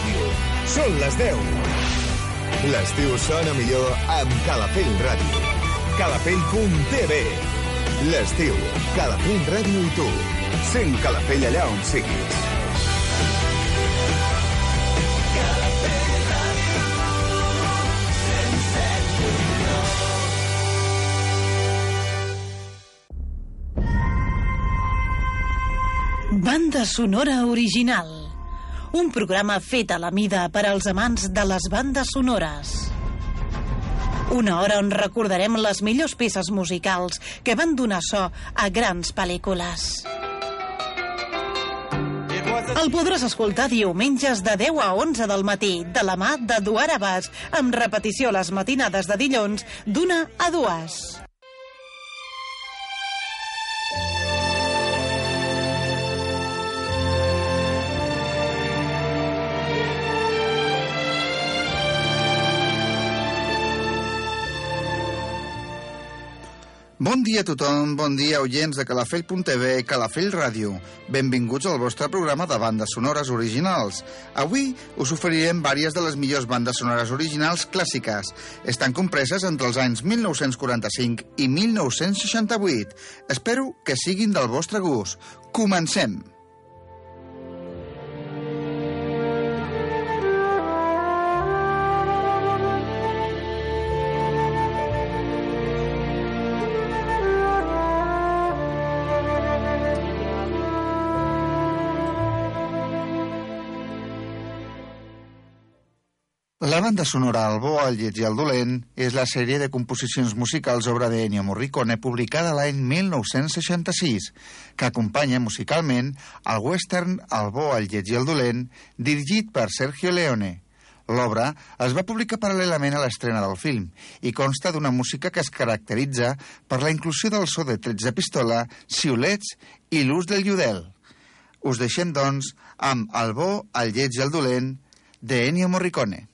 Ràdio. Són les 10. L'estiu sona millor amb Calafell Ràdio. Calafell.tv L'estiu, Calafell Ràdio i tu. Sent Calafell allà on siguis. Banda sonora original. Un programa fet a la mida per als amants de les bandes sonores. Una hora on recordarem les millors peces musicals que van donar so a grans pel·lícules. El podràs escoltar diumenges de 10 a 11 del matí, de la mà d'Eduard Abas, amb repetició les matinades de dilluns d'una a dues. Bon dia a tothom, bon dia oients de Calafell.tv Calafell Ràdio. Benvinguts al vostre programa de bandes sonores originals. Avui us oferirem vàries de les millors bandes sonores originals clàssiques. Estan compreses entre els anys 1945 i 1968. Espero que siguin del vostre gust. Comencem! La banda sonora El bo, el lleig i el dolent és la sèrie de composicions musicals obra de Ennio Morricone publicada l'any 1966, que acompanya musicalment el western El bo, el lleig i el dolent, dirigit per Sergio Leone. L'obra es va publicar paral·lelament a l'estrena del film i consta d'una música que es caracteritza per la inclusió del so de trets de pistola, xiulets i l'ús del lludel. Us deixem, doncs, amb El bo, el lleig i el dolent, de Ennio Morricone.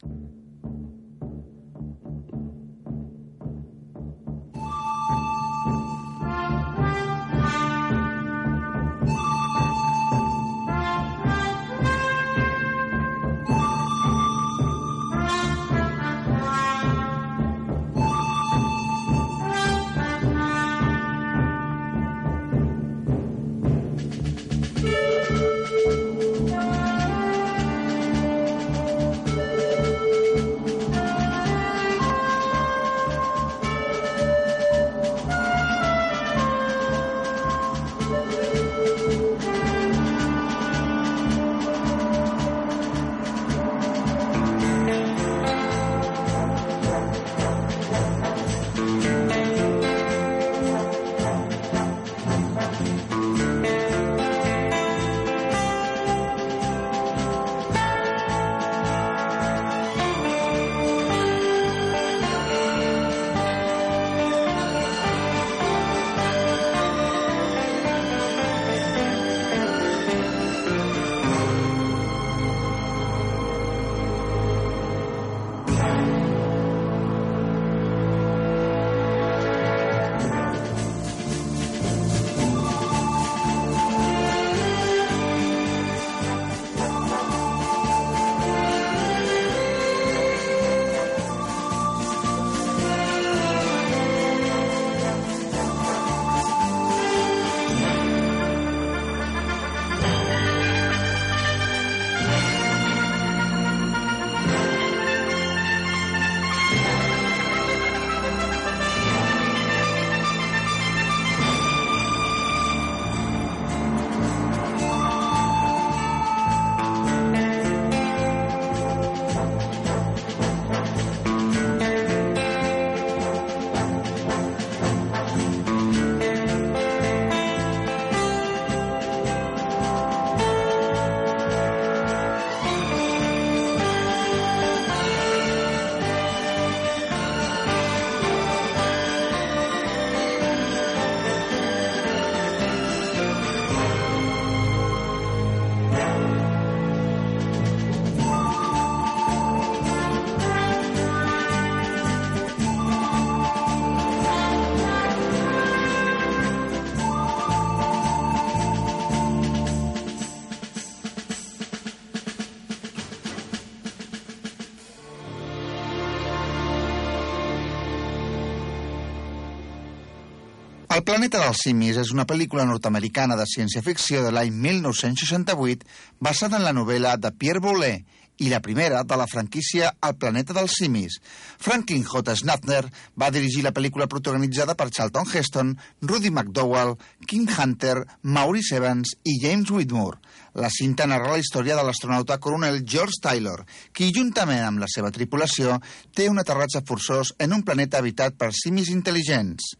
Planeta dels simis és una pel·lícula nord-americana de ciència-ficció de l'any 1968 basada en la novel·la de Pierre Boulet i la primera de la franquícia El planeta dels simis. Franklin J. Snatner va dirigir la pel·lícula protagonitzada per Charlton Heston, Rudy McDowell, King Hunter, Maurice Evans i James Whitmore. La cinta narra la història de l'astronauta coronel George Taylor, qui, juntament amb la seva tripulació, té un aterratge forçós en un planeta habitat per simis intel·ligents.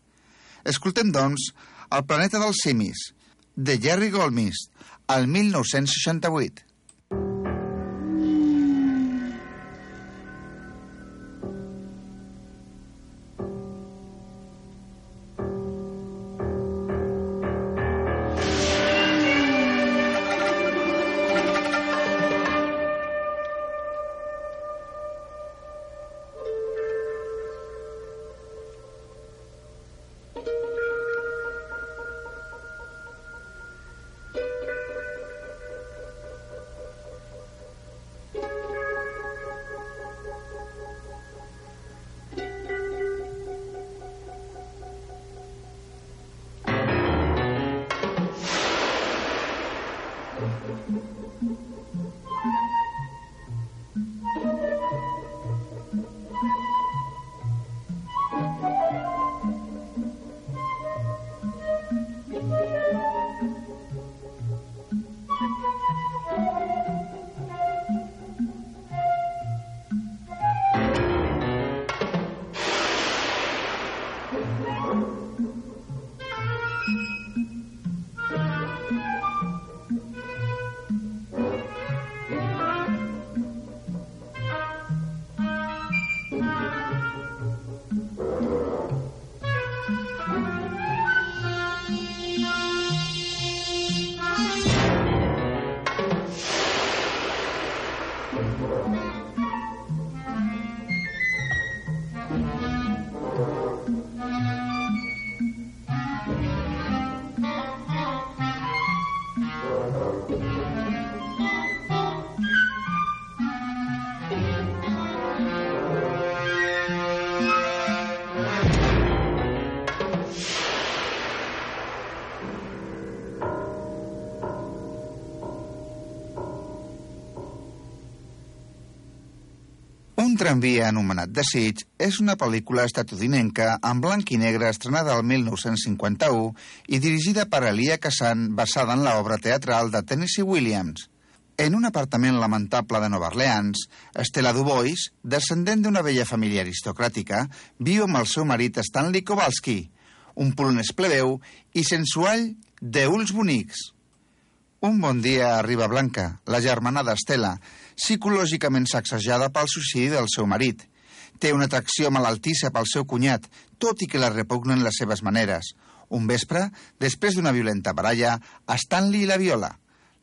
Escoltem, doncs, El planeta dels simis, de Jerry Goldsmith, al 1968. world. Tramvia anomenat Desig és una pel·lícula estatudinenca en blanc i negre estrenada el 1951 i dirigida per Elia Kazan basada en l'obra teatral de Tennessee Williams. En un apartament lamentable de Nova Orleans, Estela Dubois, descendent d'una vella família aristocràtica, viu amb el seu marit Stanley Kowalski, un polonès plebeu i sensual d'ulls bonics. Un bon dia arriba Blanca, la germana d'Estela, psicològicament sacsejada pel suïcidi del seu marit. Té una atracció malaltissa pel seu cunyat, tot i que la repugnen les seves maneres. Un vespre, després d'una violenta baralla, Stanley la viola.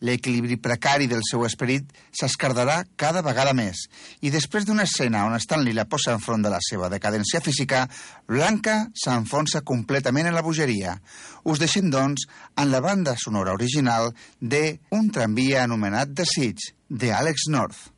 L'equilibri precari del seu esperit s'escardarà cada vegada més i després d'una escena on Stanley la posa enfront de la seva decadència física, Blanca s'enfonsa completament en la bogeria. Us deixem, doncs, en la banda sonora original de Un tramvia anomenat Desig, de Alex North.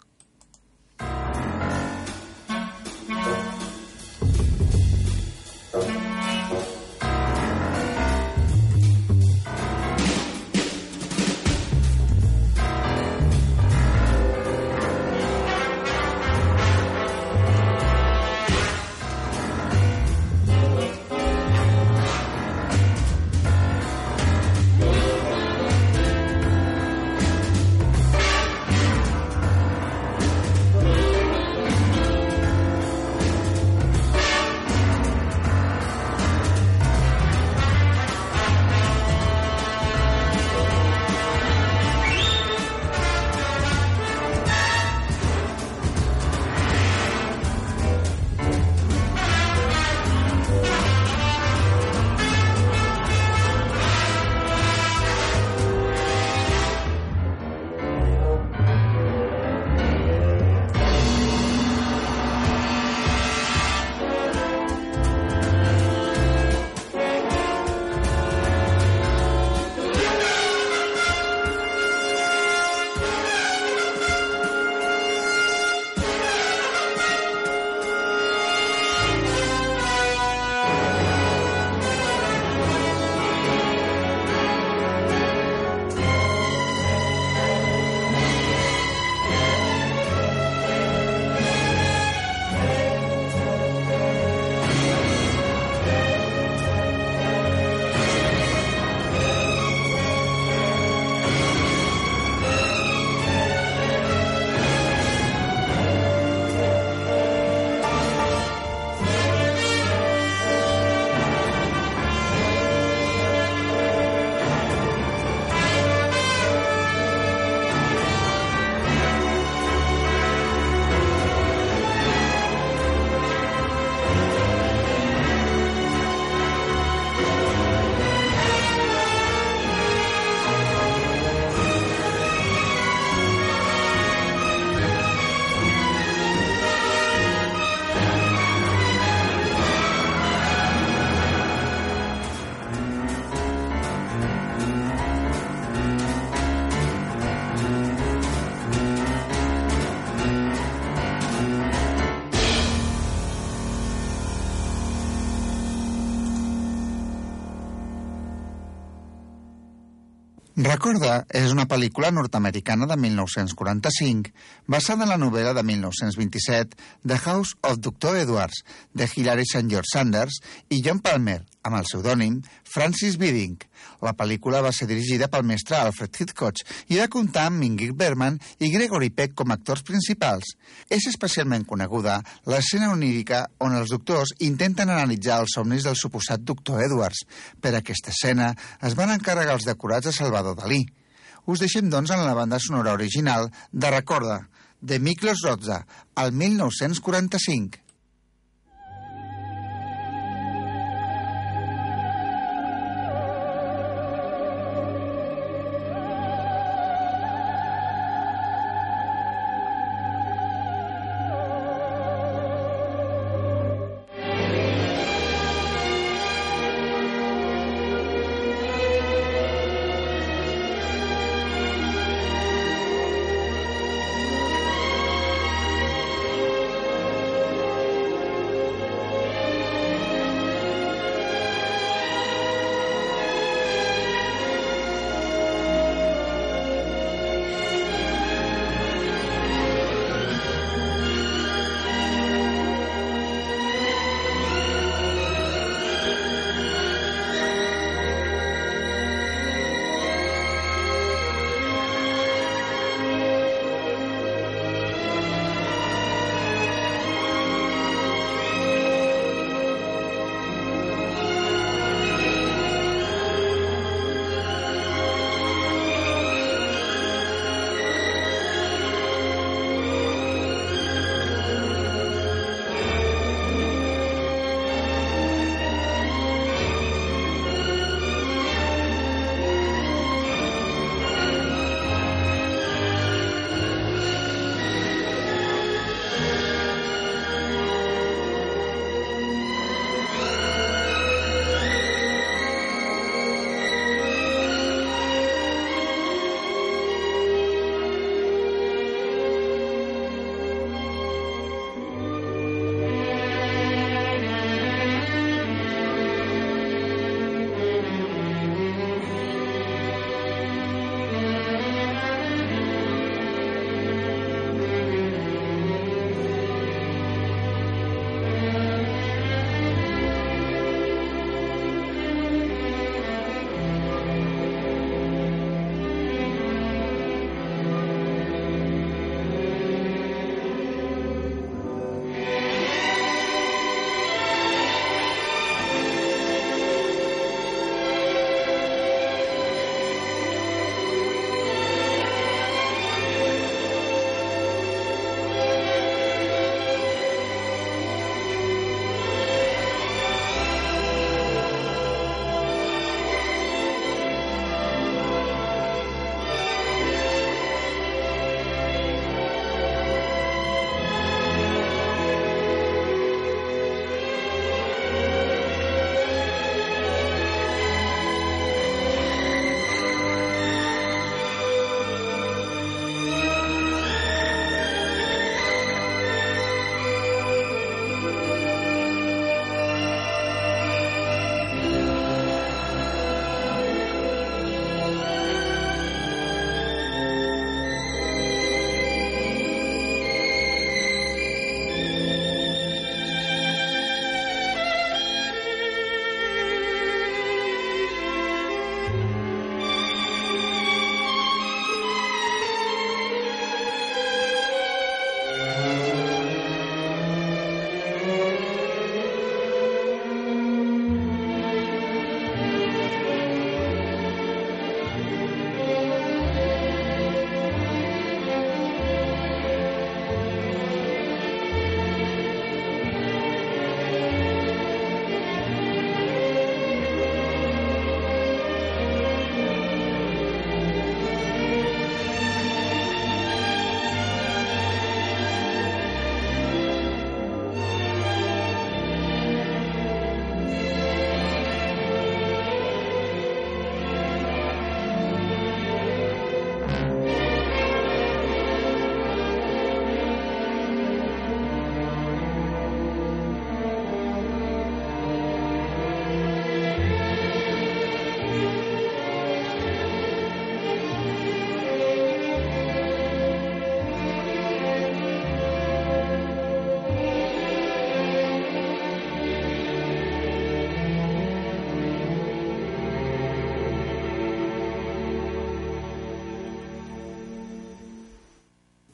Recorda és una pel·lícula nord-americana de 1945, basada en la novel·la de 1927 The House of Dr. Edwards, de Hilary St. George Sanders i John Palmer, amb el pseudònim Francis Bidding. La pel·lícula va ser dirigida pel mestre Alfred Hitchcock i va comptar amb Ingrid Bergman i Gregory Peck com a actors principals. És especialment coneguda l'escena onírica on els doctors intenten analitzar els somnis del suposat doctor Edwards. Per aquesta escena es van encarregar els decorats de Salvador Dalí. Us deixem, doncs, en la banda sonora original de Recorda, de Miklos Rozza, al 1945.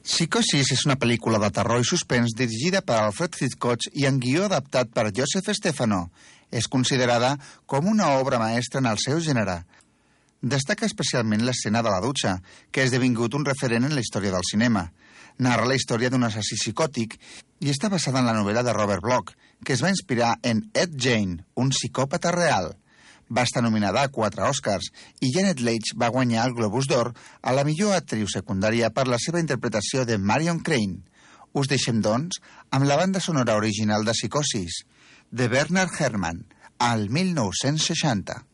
Psicosis és una pel·lícula de terror i suspens dirigida per Alfred Hitchcock i en guió adaptat per Joseph Stefano. És considerada com una obra maestra en el seu gènere. Destaca especialment l'escena de la dutxa, que ha esdevingut un referent en la història del cinema. Narra la història d'un assassí psicòtic i està basada en la novel·la de Robert Bloch, que es va inspirar en Ed Jane, un psicòpata real. Va estar nominada a quatre Oscars i Janet Leigh va guanyar el Globus d'Or a la millor actriu secundària per la seva interpretació de Marion Crane. Us deixem, doncs, amb la banda sonora original de Psicosis, de Bernard Herrmann, al 1960.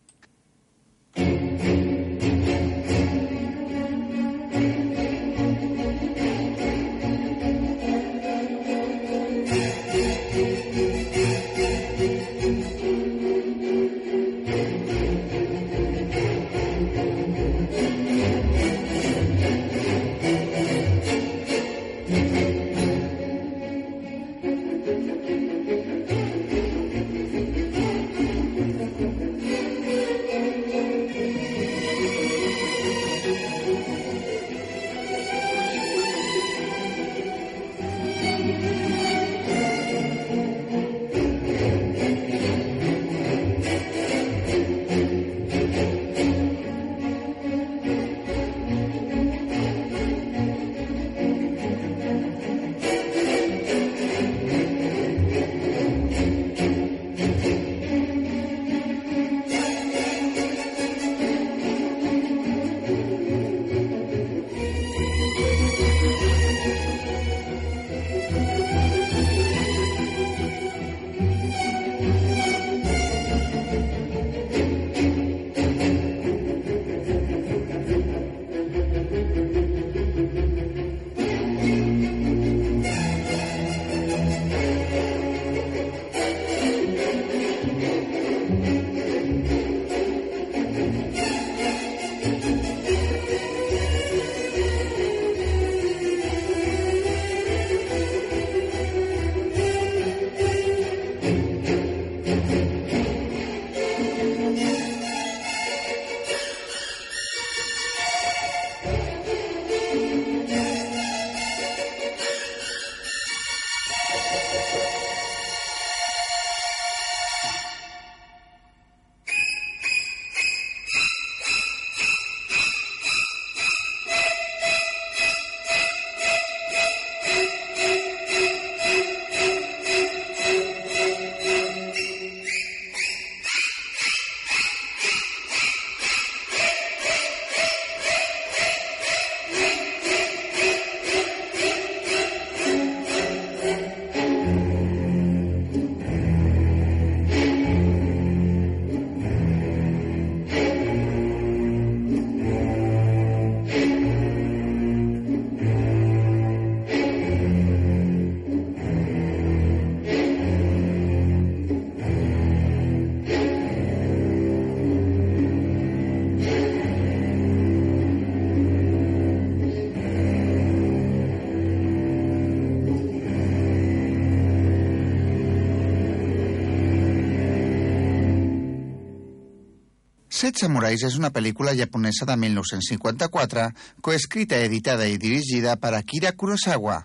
Set Samurais és una pel·lícula japonesa de 1954, coescrita, editada i dirigida per Akira Kurosawa.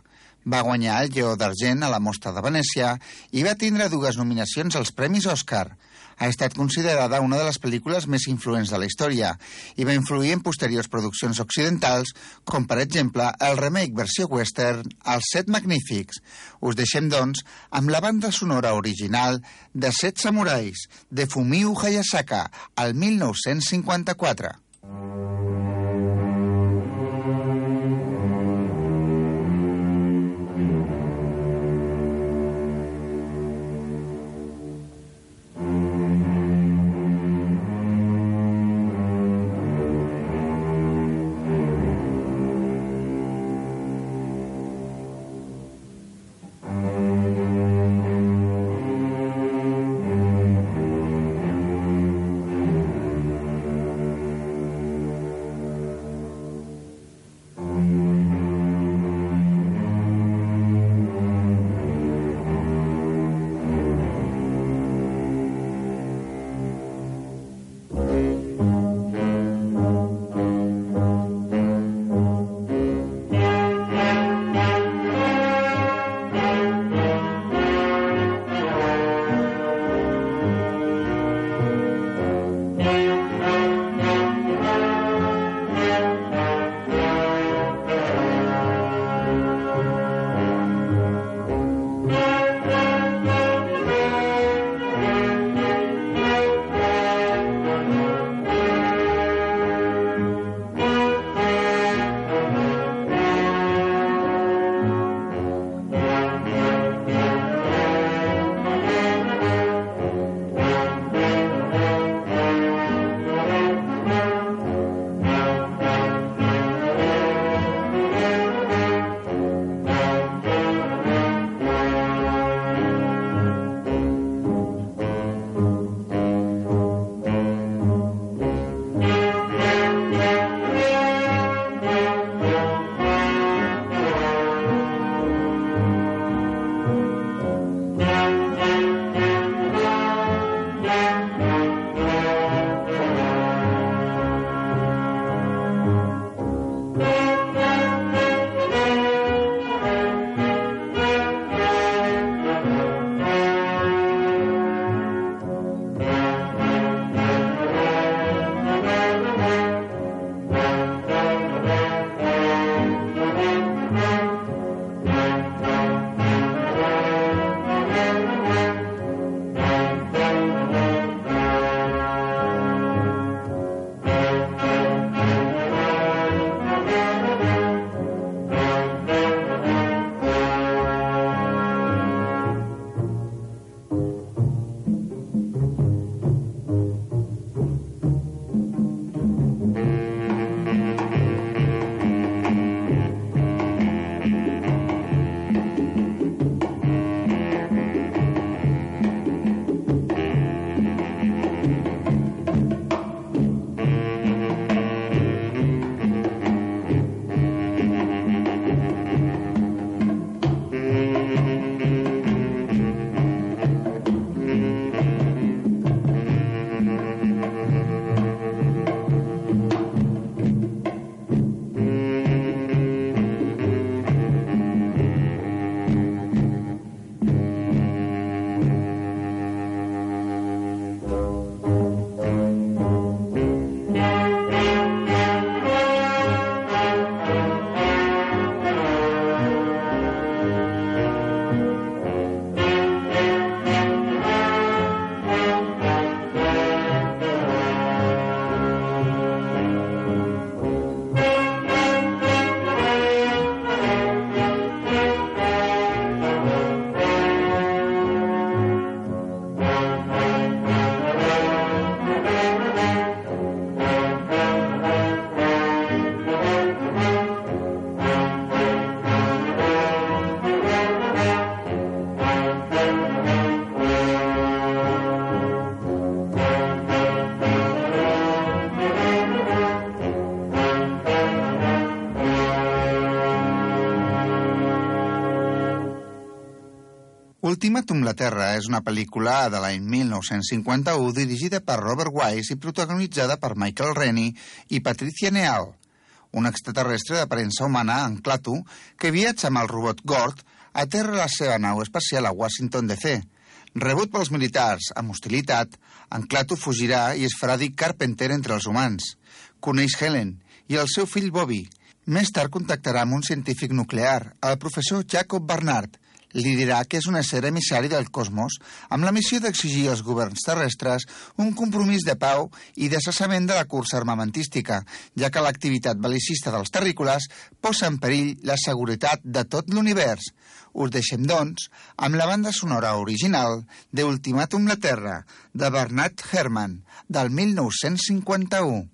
Va guanyar el Lleó d'Argent a la Mostra de Venècia i va tindre dues nominacions als Premis Òscar. Ha estat considerada una de les pel·lícules més influents de la història i va influir en posteriors produccions occidentals, com per exemple el remake versió western Els Set Magnífics. Us deixem, doncs, amb la banda sonora original de Set Samurais, de Fumio Hayasaka, al 1954. Ultimatum la Terra és una pel·lícula de l'any 1951 dirigida per Robert Wise i protagonitzada per Michael Rennie i Patricia Neal, un extraterrestre d'aparença humana en Clatu que viatja amb el robot Gord a terra la seva nau espacial a Washington DC. Rebut pels militars amb hostilitat, en Clatu fugirà i es farà dir Carpenter entre els humans. Coneix Helen i el seu fill Bobby. Més tard contactarà amb un científic nuclear, el professor Jacob Barnard, li dirà que és un ésser emissari del cosmos amb la missió d'exigir als governs terrestres un compromís de pau i de cessament de la cursa armamentística, ja que l'activitat belicista dels terrícoles posa en perill la seguretat de tot l'univers. Us deixem, doncs, amb la banda sonora original de la Terra, de Bernard Herrmann, del 1951.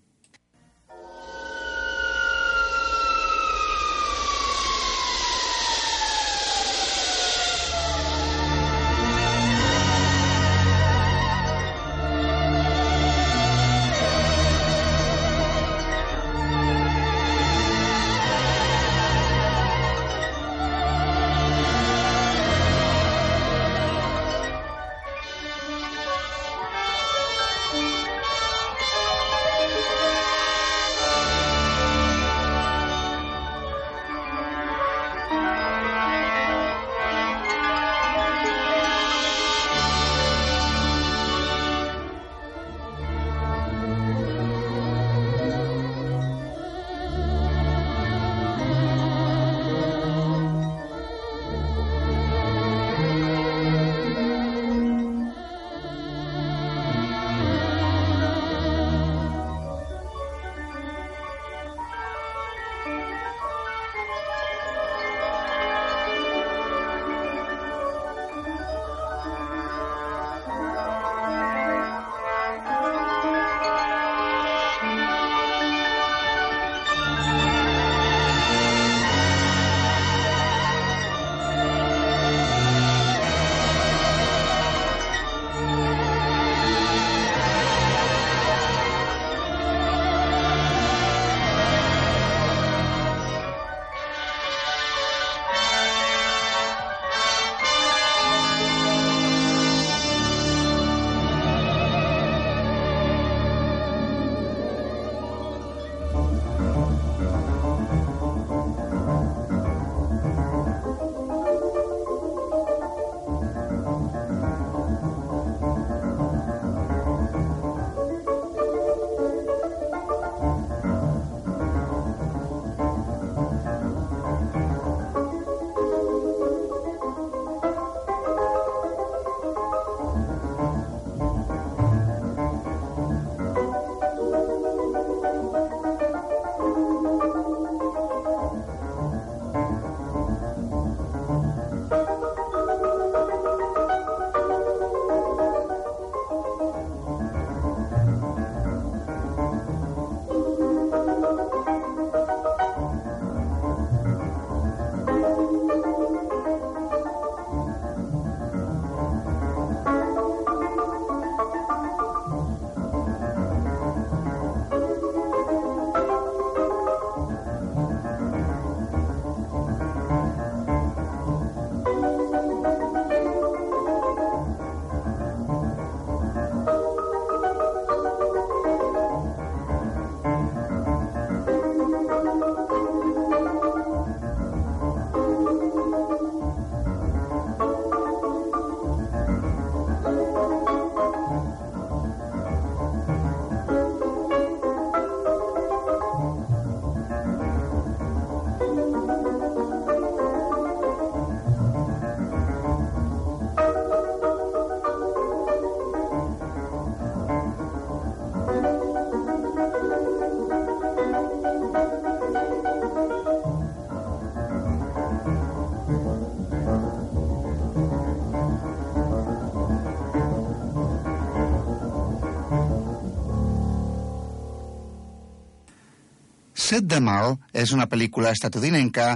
Set de Mal és una pel·lícula estatudinenca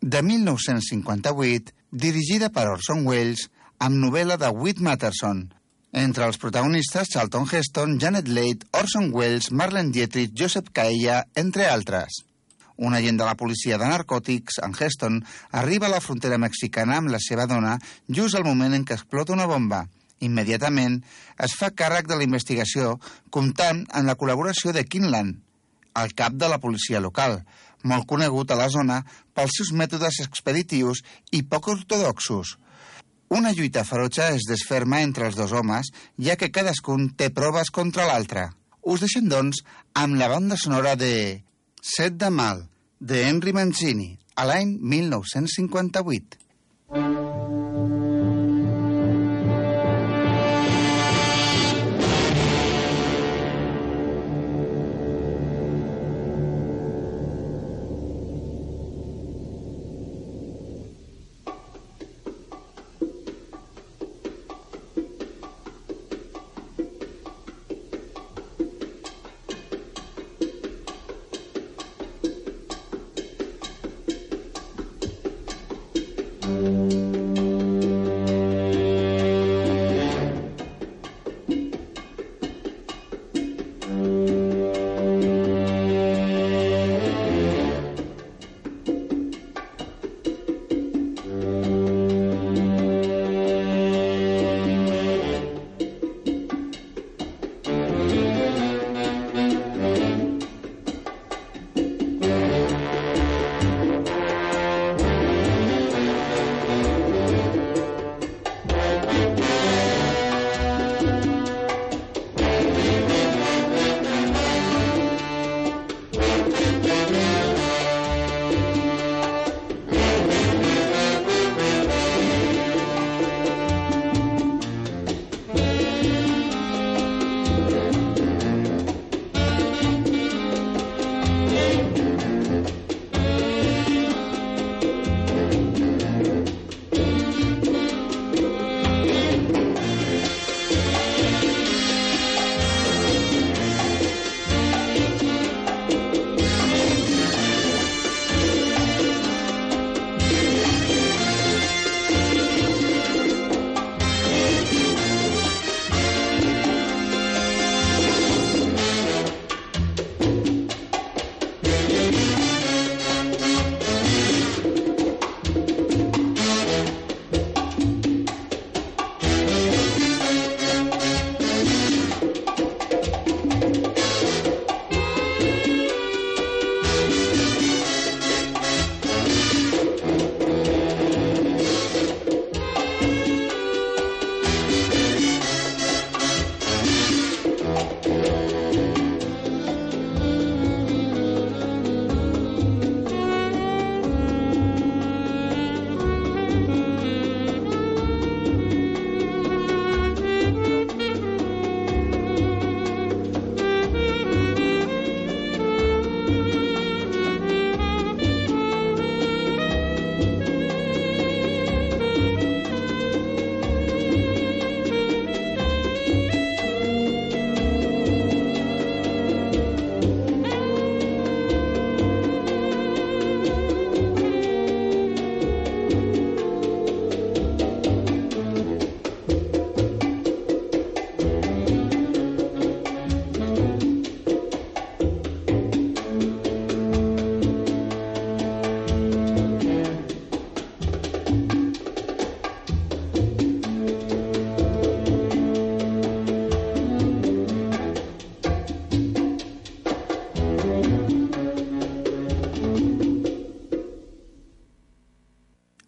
de 1958 dirigida per Orson Welles amb novel·la de Whit Matterson. Entre els protagonistes, Charlton Heston, Janet Leigh, Orson Welles, Marlene Dietrich, Joseph Caella, entre altres. Un agent de la policia de narcòtics, en Heston, arriba a la frontera mexicana amb la seva dona just al moment en què explota una bomba. Immediatament es fa càrrec de la investigació comptant en la col·laboració de Kinlan, el cap de la policia local, molt conegut a la zona pels seus mètodes expeditius i poc ortodoxos. Una lluita ferotge es desferma entre els dos homes, ja que cadascun té proves contra l'altre. Us deixem, doncs, amb la banda sonora de Set de Mal, de Henry Mancini, a l'any 1958.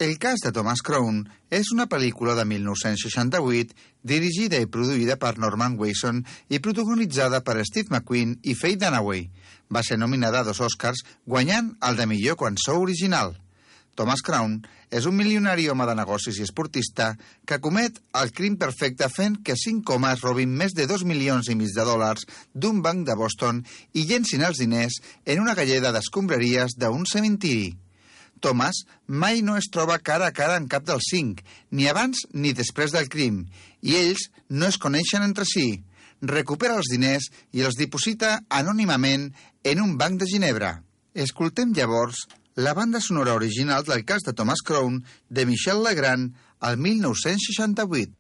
El cas de Thomas Crown és una pel·lícula de 1968 dirigida i produïda per Norman Wason i protagonitzada per Steve McQueen i Faye Dunaway. Va ser nominada a dos Oscars, guanyant el de millor cançó original. Thomas Crown és un milionari home de negocis i esportista que comet el crim perfecte fent que cinc homes robin més de dos milions i mig de dòlars d'un banc de Boston i llencin els diners en una galleda d'escombraries d'un cementiri. Thomas mai no es troba cara a cara en cap dels cinc, ni abans ni després del crim, i ells no es coneixen entre si. Recupera els diners i els diposita anònimament en un banc de Ginebra. Escoltem llavors la banda sonora original del cas de Thomas Crown de Michel Legrand al 1968.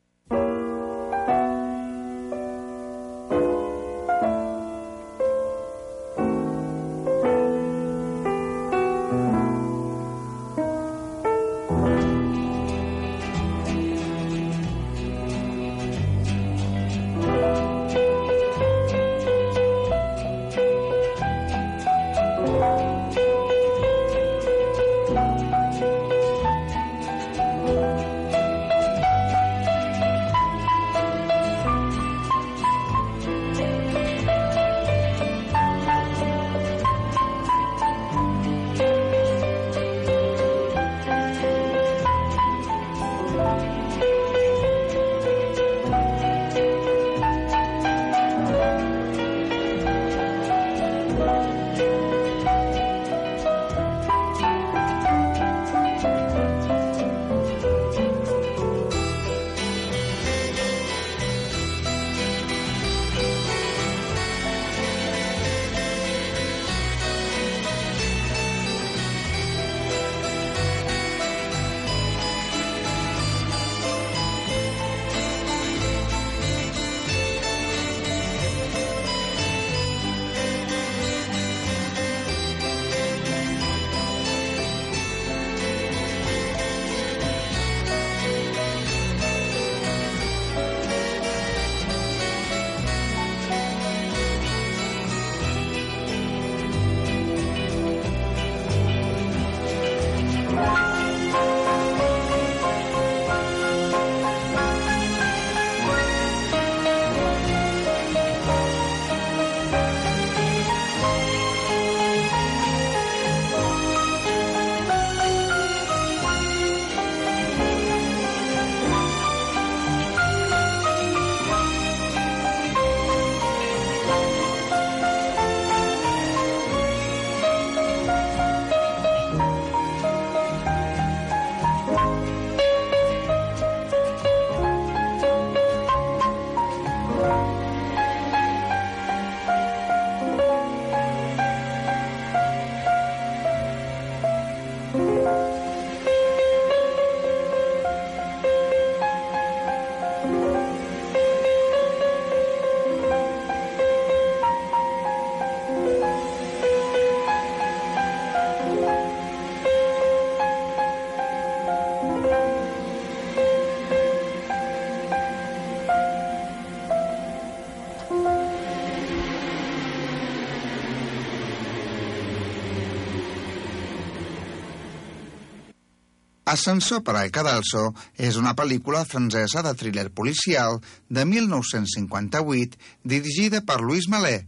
Ascensor per al Cadalso és una pel·lícula francesa de thriller policial de 1958 dirigida per Louis Mallet,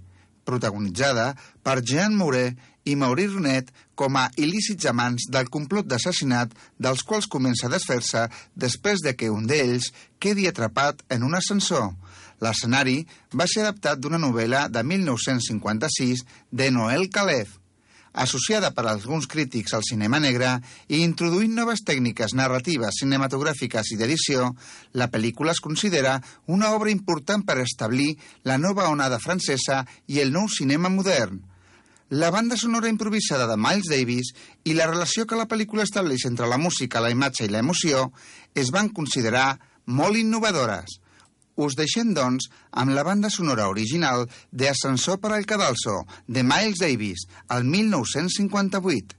protagonitzada per Jean Mouret i Maurice Runet com a il·lícits amants del complot d'assassinat dels quals comença a desfer-se després de que un d'ells quedi atrapat en un ascensor. L'escenari va ser adaptat d'una novel·la de 1956 de Noël Calef, associada per alguns crítics al cinema negre i introduint noves tècniques narratives, cinematogràfiques i d'edició, la pel·lícula es considera una obra important per establir la nova onada francesa i el nou cinema modern. La banda sonora improvisada de Miles Davis i la relació que la pel·lícula estableix entre la música, la imatge i l'emoció es van considerar molt innovadores. Us deixem, doncs, amb la banda sonora original de Ascensor per al Cadalso, de Miles Davis, al 1958.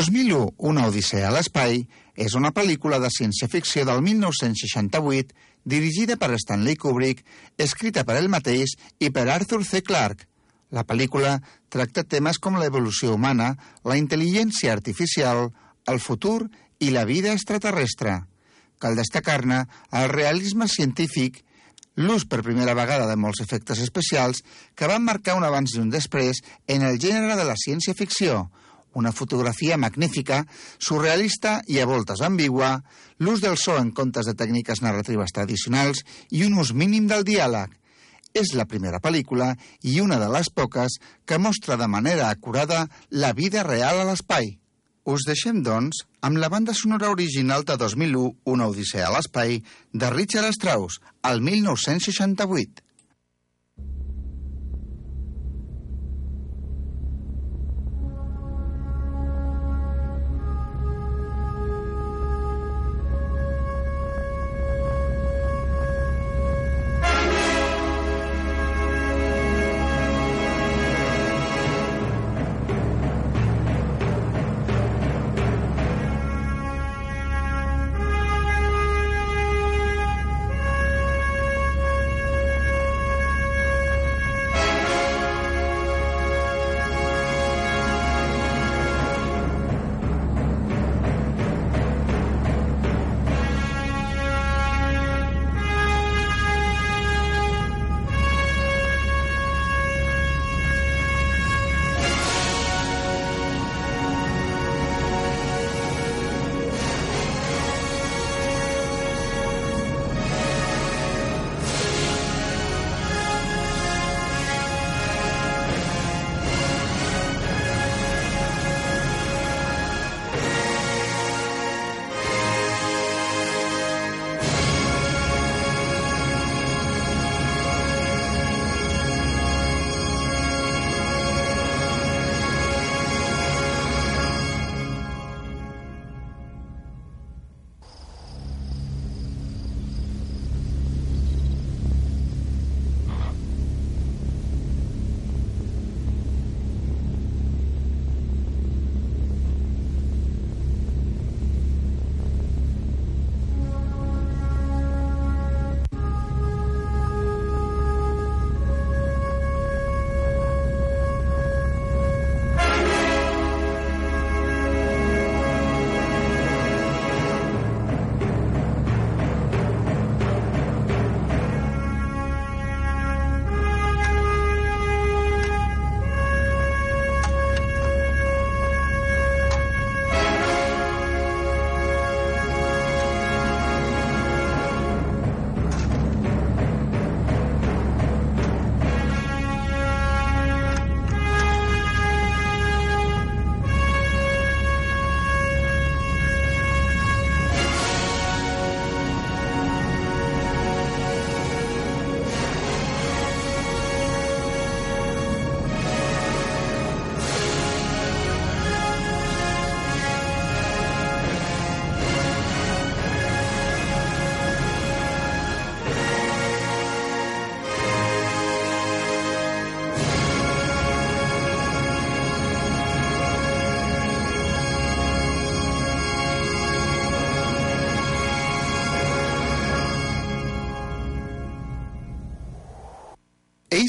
2001, Una odissea a l'espai, és una pel·lícula de ciència-ficció del 1968 dirigida per Stanley Kubrick, escrita per ell mateix i per Arthur C. Clarke. La pel·lícula tracta temes com l'evolució humana, la intel·ligència artificial, el futur i la vida extraterrestre. Cal destacar-ne el realisme científic l'ús per primera vegada de molts efectes especials que van marcar un abans i un després en el gènere de la ciència-ficció, una fotografia magnífica, surrealista i a voltes ambigua, l'ús del so en comptes de tècniques narratives tradicionals i un ús mínim del diàleg. És la primera pel·lícula i una de les poques que mostra de manera acurada la vida real a l'espai. Us deixem, doncs, amb la banda sonora original de 2001, Una odissea a l'espai, de Richard Strauss, al 1968.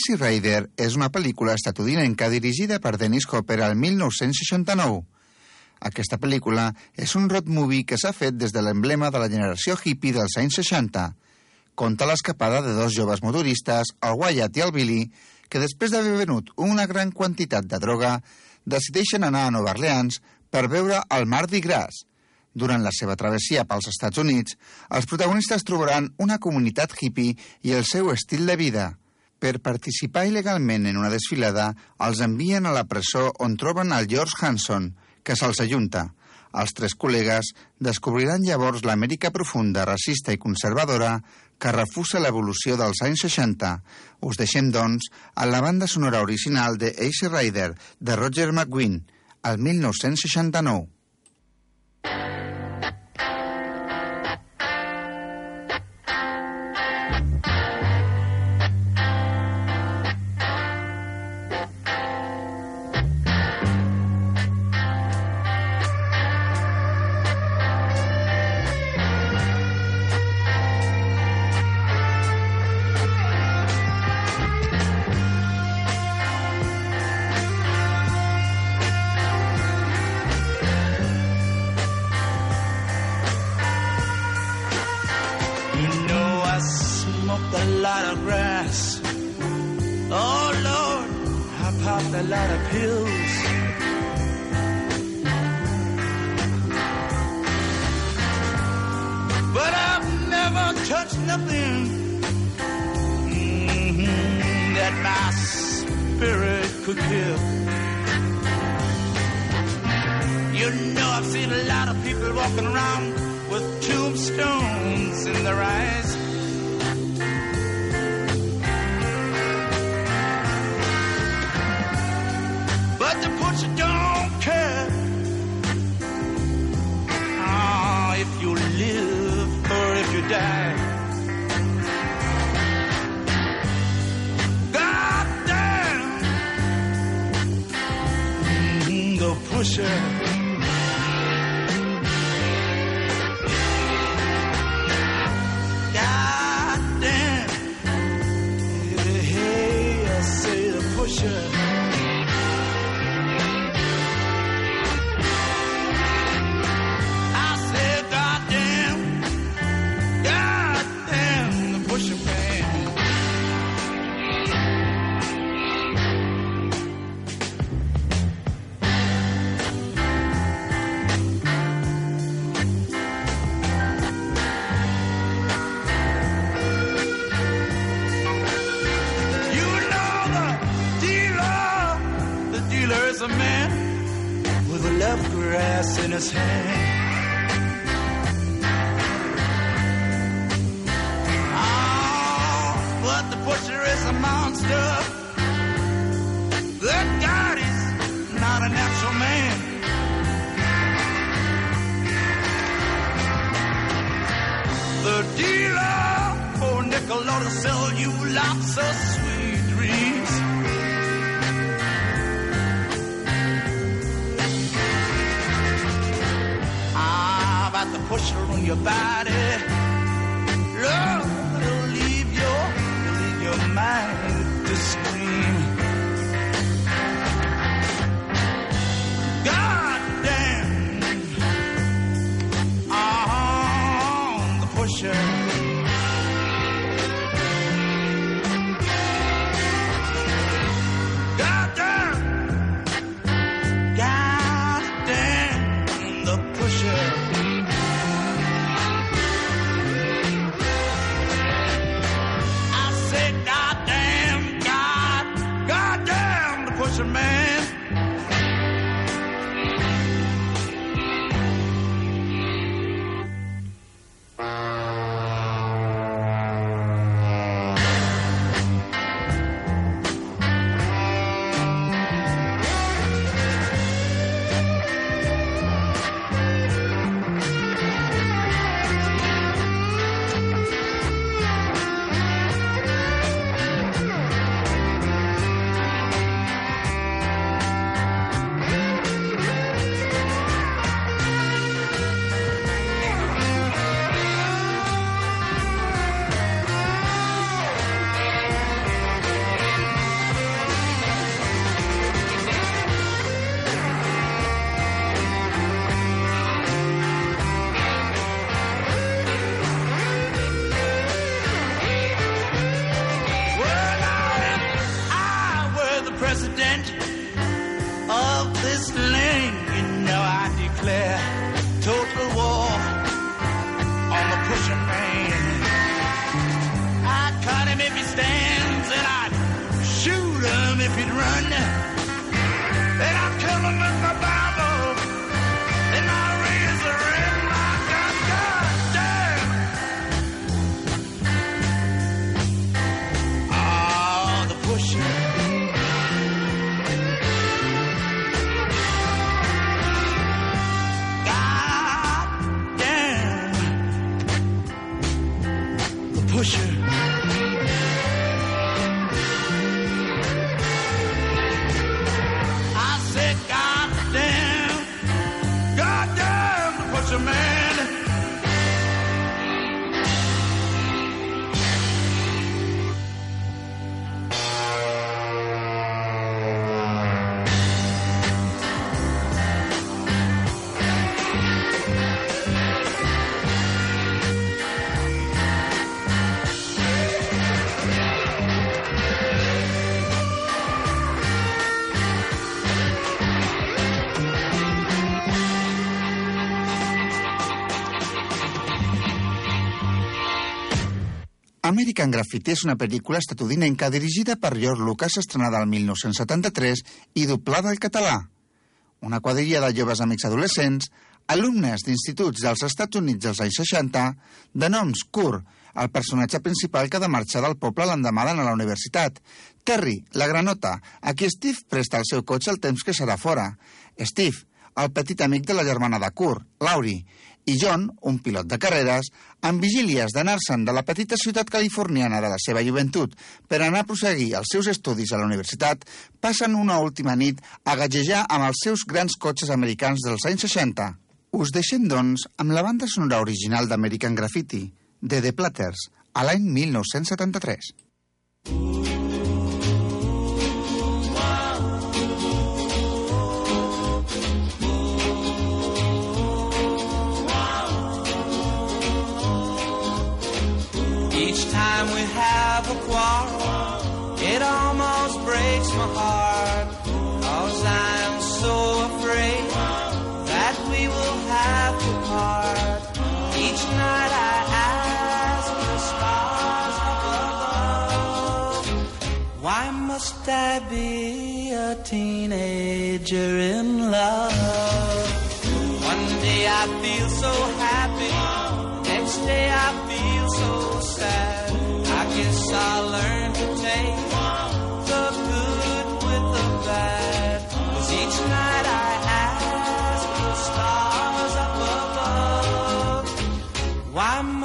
Easy Rider és una pel·lícula estatudinenca dirigida per Dennis Hopper al 1969. Aquesta pel·lícula és un road movie que s'ha fet des de l'emblema de la generació hippie dels anys 60. Conta l'escapada de dos joves motoristes, el Wyatt i el Billy, que després d'haver venut una gran quantitat de droga, decideixen anar a Nova Orleans per veure el Mardi Gras. Durant la seva travessia pels Estats Units, els protagonistes trobaran una comunitat hippie i el seu estil de vida. Per participar il·legalment en una desfilada, els envien a la presó on troben el George Hanson, que se'ls ajunta. Els tres col·legues descobriran llavors l'Amèrica profunda, racista i conservadora que refusa l'evolució dels anys 60. Us deixem, doncs, a la banda sonora original de Ace Rider, de Roger McGuinn, al 1969. lot of grass. Oh Lord, I popped a lot of pills. But I've never touched nothing mm-hmm, that my spirit could kill. You know, I've seen a lot of people walking around with tombstones in their eyes. ocean. natural man. The dealer for a nickel ought to sell you lots of sweet dreams. How about the pusher on your body? American Graffiti és una pel·lícula estatudinenca dirigida per George Lucas estrenada el 1973 i doblada al català. Una quadrilla de joves amics adolescents, alumnes d'instituts dels Estats Units dels anys 60, de noms Kurt, el personatge principal que ha de marxar del poble l'endemà d'anar a la universitat. Terry, la granota, a qui Steve presta el seu cotxe el temps que serà fora. Steve, el petit amic de la germana de Kurt, Laurie, i John, un pilot de carreres, amb vigílies d'anar-se'n de la petita ciutat californiana de la seva joventut per anar a proseguir els seus estudis a la universitat, passen una última nit a gagejar amb els seus grans cotxes americans dels anys 60. Us deixem, doncs, amb la banda sonora original d'American Graffiti, de The Platters, a l'any 1973. Each a quarrel, it almost breaks my heart. Cause I'm so afraid that we will have to part. Each night I ask the stars above, why must I be a teenager in love? One day I feel so happy, next day I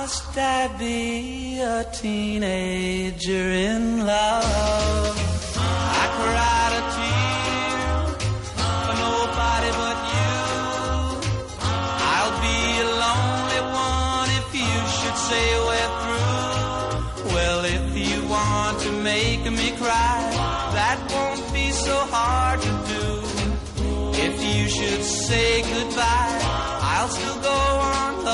must I be a teenager in love? I cried a tear for nobody but you. I'll be a lonely one if you should say we're through. Well, if you want to make me cry, that won't be so hard to do. If you should say goodbye, I'll still go on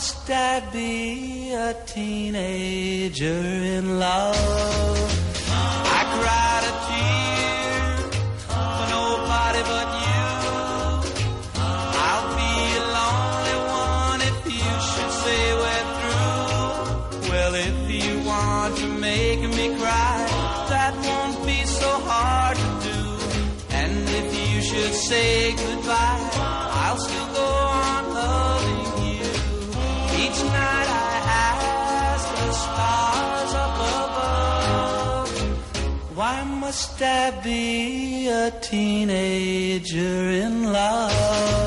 must I be a teenager in love? Must I be a teenager in love?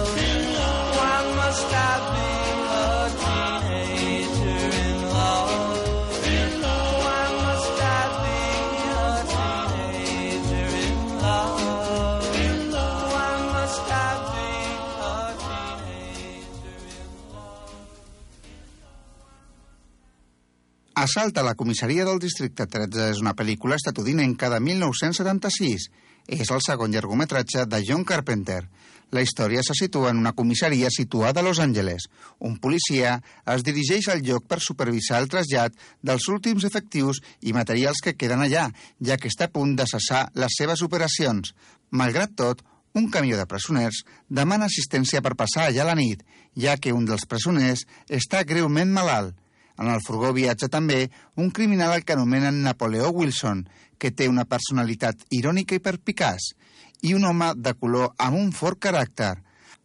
Assalt a la comissaria del districte 13 és una pel·lícula estatudinenca de 1976. És el segon llargometratge de John Carpenter. La història se situa en una comissaria situada a Los Angeles. Un policia es dirigeix al lloc per supervisar el trasllat dels últims efectius i materials que queden allà, ja que està a punt de cessar les seves operacions. Malgrat tot, un camió de presoners demana assistència per passar allà la nit, ja que un dels presoners està greument malalt. En el furgó viatja també un criminal al que anomenen Napoleó Wilson, que té una personalitat irònica i perpicaç, i un home de color amb un fort caràcter.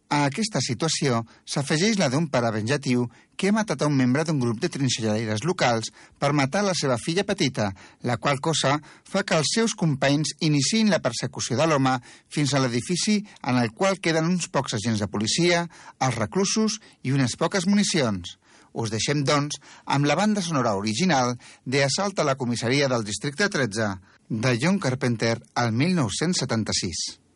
A aquesta situació s'afegeix la d'un pare venjatiu que ha matat a un membre d'un grup de trinxellaires locals per matar la seva filla petita, la qual cosa fa que els seus companys iniciïn la persecució de l'home fins a l'edifici en el qual queden uns pocs agents de policia, els reclusos i unes poques municions. Us deixem, doncs, amb la banda sonora original de Assalt a la comissaria del districte 13 de John Carpenter al 1976.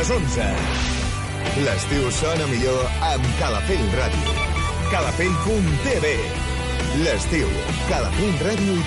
Les 11. L'estiu sona millor amb Calafell Ràdio. Calafell.tv L'estiu, Calafell Ràdio i